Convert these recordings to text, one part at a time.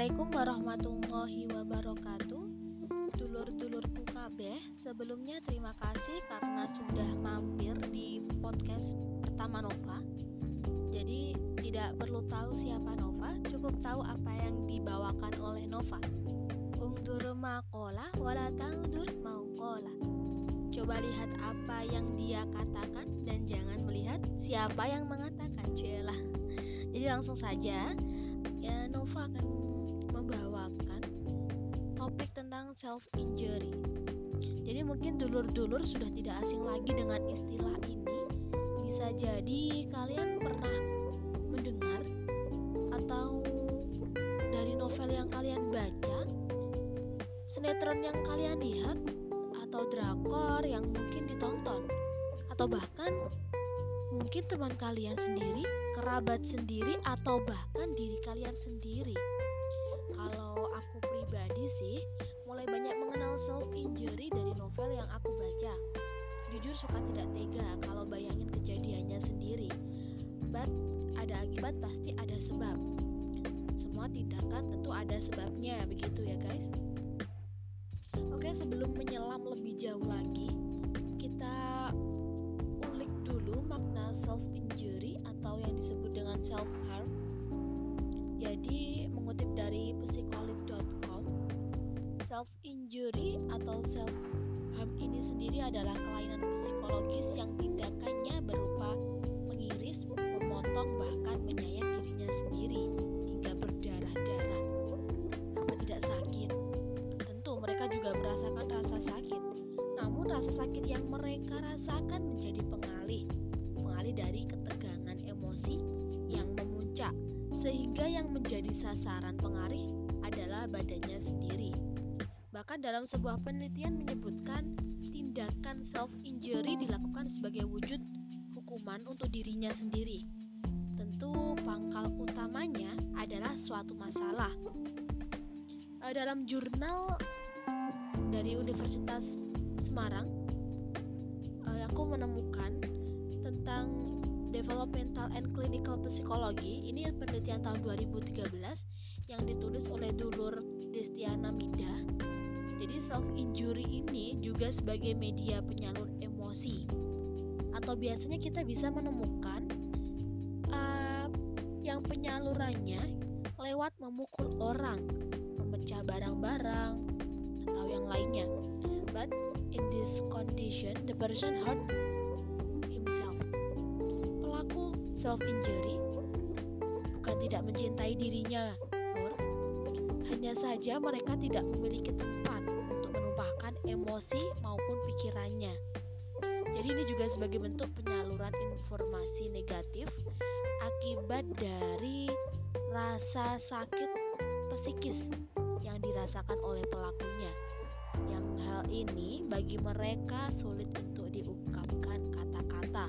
Assalamualaikum warahmatullahi wabarakatuh. Dulur-dulurku kabeh Sebelumnya terima kasih karena sudah mampir di podcast pertama Nova. Jadi tidak perlu tahu siapa Nova Cukup tahu apa yang dibawakan oleh Nova. Ungdur makola wala tangdur maukola. Coba lihat apa yang dia katakan Dan jangan melihat siapa yang mengatakan Cuelah Jadi langsung saja. Ya Nova akan self injury. Jadi mungkin dulur-dulur sudah tidak asing lagi dengan istilah ini. Bisa jadi kalian pernah mendengar atau dari novel yang kalian baca, sinetron yang kalian lihat atau drakor yang mungkin ditonton atau bahkan mungkin teman kalian sendiri, kerabat sendiri, atau bahkan diri kalian sendiri. Kalau aku pribadi sih, mulai banyak mengenal self injury dari novel yang aku baca. Jujur suka tidak tega kalau bayangin kejadiannya sendiri. But ada akibat pasti ada sebab. Semua tindakan tentu ada sebabnya, begitu ya guys. Injury atau self harm ini sendiri adalah kelainan psikologis yang tindakannya berupa mengiris, memotong bahkan menyayat dirinya sendiri hingga berdarah-darah. Apa tidak sakit? Tentu mereka juga merasakan rasa sakit. Namun rasa sakit yang mereka rasakan menjadi pengalih pengalih dari ketegangan emosi yang memuncak sehingga yang menjadi sasaran pengaruh adalah badannya sendiri. Bahkan dalam sebuah penelitian menyebutkan tindakan self injury dilakukan sebagai wujud hukuman untuk dirinya sendiri. Tentu pangkal utamanya adalah suatu masalah. Dalam jurnal dari Universitas Semarang, aku menemukan tentang Developmental and Clinical Psychology ini penelitian tahun 2013 yang ditulis oleh Dulur Destiana Mida jadi self injury ini juga sebagai media penyalur emosi. Atau biasanya kita bisa menemukan uh, yang penyalurannya lewat memukul orang memecah barang-barang atau yang lainnya. But in this condition the person hurt self injury bukan tidak mencintai dirinya, Nur. Hanya saja mereka tidak memiliki tempat sebagai bentuk penyaluran informasi negatif akibat dari rasa sakit psikis yang dirasakan oleh pelakunya. Yang hal ini bagi mereka sulit untuk diungkapkan kata-kata.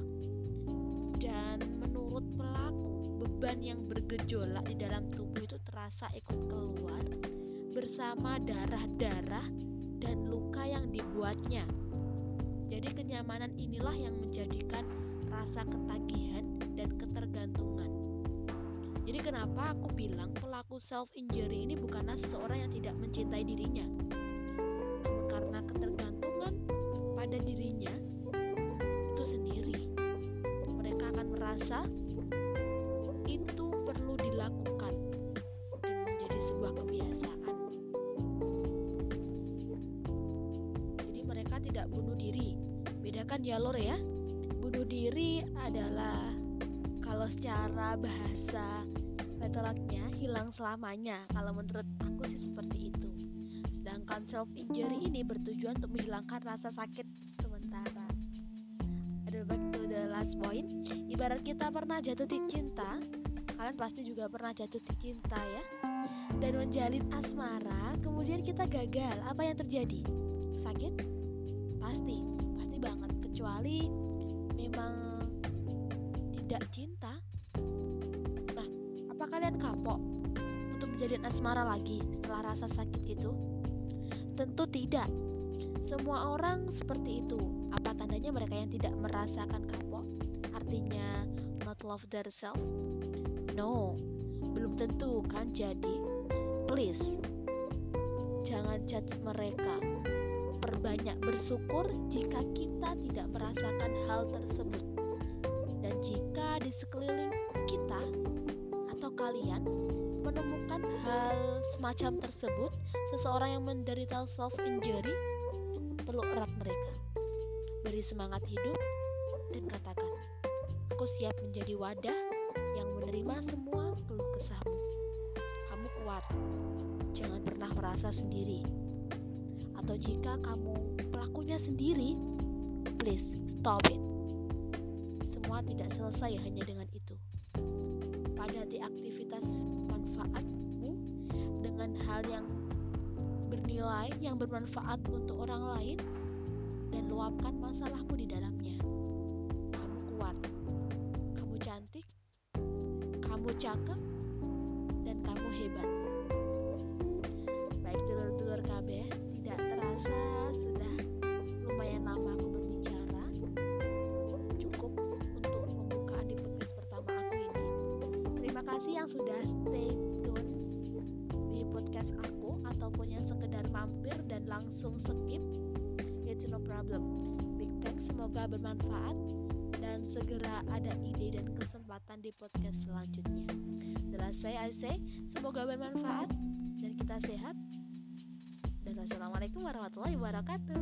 Dan menurut pelaku, beban yang bergejolak di dalam tubuh itu terasa ikut keluar bersama darah-darah dan luka yang dibuatnya. Jadi kenyamanan inilah yang menjadikan rasa ketagihan dan ketergantungan. Jadi kenapa aku bilang pelaku self injury ini bukanlah seseorang yang tidak mencintai dirinya, namun karena ketergantungan pada dirinya itu sendiri. Mereka akan merasa Bedakan ya. Bunuh diri adalah kalau secara bahasa metodologinya hilang selamanya. Kalau menurut aku sih seperti itu. Sedangkan self injury ini bertujuan untuk menghilangkan rasa sakit sementara. Ada back to the last point. Ibarat kita pernah jatuh di cinta, kalian pasti juga pernah jatuh di cinta ya. Dan menjalin asmara, kemudian kita gagal. Apa yang terjadi? Sakit? Pasti banget. Kecuali memang tidak cinta. Nah, apa kalian kapok untuk menjalin asmara lagi setelah rasa sakit itu? Tentu tidak. Semua orang seperti itu. Apa tandanya mereka yang tidak merasakan kapok? Artinya not love themselves? No, belum tentu kan jadi please jangan judge mereka perbanyak bersyukur jika kita tidak merasakan hal tersebut. Dan jika di sekeliling kita atau kalian menemukan hal semacam tersebut seseorang yang menderita self injury peluk erat mereka. Beri semangat hidup dan katakan aku siap menjadi wadah yang menerima semua keluh kesahmu. Kamu kuat. Jangan pernah merasa sendiri atau jika kamu pelakunya sendiri, please stop it. Semua tidak selesai hanya dengan itu. Padati aktivitas manfaatmu dengan hal yang bernilai, yang bermanfaat untuk orang lain, dan luapkan masalahmu di dalamnya. Kamu kuat, kamu cantik, kamu cakep, dan kamu hebat. Podcast aku ataupun yang sekedar mampir dan langsung skip. It's no problem. Big thanks, semoga bermanfaat dan segera ada ide dan kesempatan di podcast selanjutnya. Setelah saya say, semoga bermanfaat dan kita sehat. Dan wassalamualaikum warahmatullahi wabarakatuh.